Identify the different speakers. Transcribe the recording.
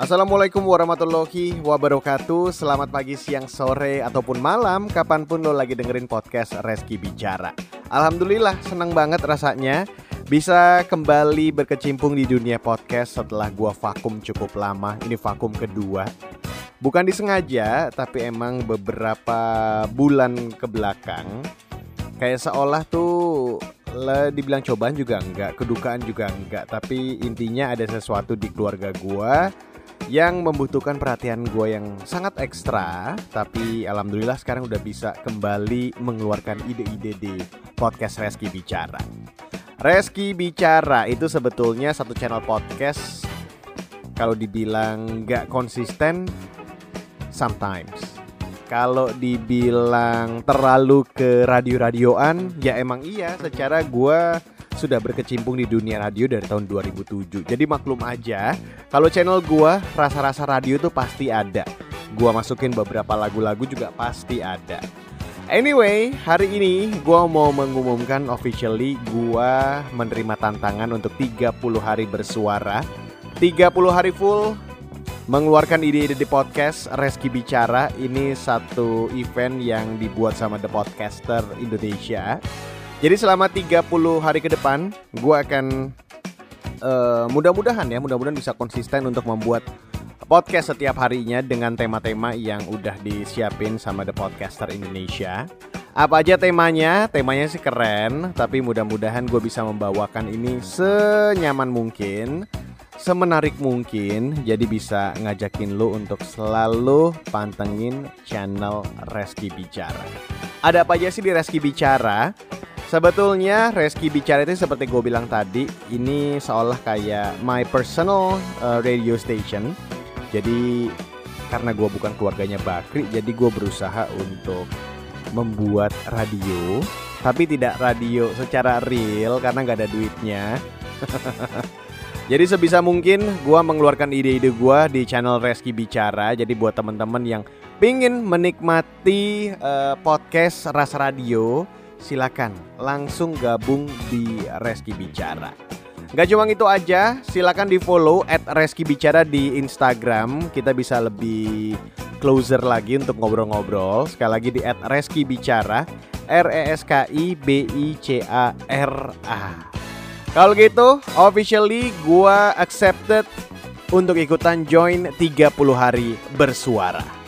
Speaker 1: Assalamualaikum warahmatullahi wabarakatuh. Selamat pagi, siang, sore, ataupun malam Kapan pun lo lagi dengerin podcast Reski Bicara. Alhamdulillah senang banget rasanya Bisa kembali berkecimpung di dunia podcast setelah gua vakum cukup lama. Ini vakum kedua. Bukan disengaja, tapi emang beberapa bulan ke belakang Kayak seolah tuh le, dibilang cobaan juga enggak, kedukaan juga enggak. Tapi intinya ada sesuatu di keluarga gua yang membutuhkan perhatian gue yang sangat ekstra tapi alhamdulillah sekarang udah bisa kembali mengeluarkan ide-ide di podcast Reski Bicara. Reski Bicara itu sebetulnya satu channel podcast kalau dibilang nggak konsisten sometimes. Kalau dibilang terlalu ke radio-radioan ya emang iya secara gue sudah berkecimpung di dunia radio dari tahun 2007. Jadi maklum aja, kalau channel gua rasa-rasa radio tuh pasti ada. Gua masukin beberapa lagu-lagu juga pasti ada. Anyway, hari ini gua mau mengumumkan officially gua menerima tantangan untuk 30 hari bersuara. 30 hari full mengeluarkan ide-ide di podcast Reski Bicara. Ini satu event yang dibuat sama The Podcaster Indonesia jadi selama 30 hari ke depan gue akan uh, mudah-mudahan ya mudah-mudahan bisa konsisten untuk membuat podcast setiap harinya dengan tema-tema yang udah disiapin sama The Podcaster Indonesia. Apa aja temanya? Temanya sih keren, tapi mudah-mudahan gue bisa membawakan ini senyaman mungkin, semenarik mungkin, jadi bisa ngajakin lo untuk selalu pantengin channel Reski Bicara. Ada apa aja sih di Reski Bicara? Sebetulnya Reski bicara itu seperti gue bilang tadi, ini seolah kayak my personal uh, radio station. Jadi karena gue bukan keluarganya Bakri, jadi gue berusaha untuk membuat radio, tapi tidak radio secara real karena nggak ada duitnya. jadi sebisa mungkin gue mengeluarkan ide-ide gue di channel Reski Bicara. Jadi buat teman-teman yang pingin menikmati uh, podcast Ras Radio silakan langsung gabung di Reski Bicara. Gak cuma itu aja, silakan di follow at Reski Bicara di Instagram. Kita bisa lebih closer lagi untuk ngobrol-ngobrol. Sekali lagi di at Reski Bicara, R E S K I B I C A R A. Kalau gitu, officially gua accepted untuk ikutan join 30 hari bersuara.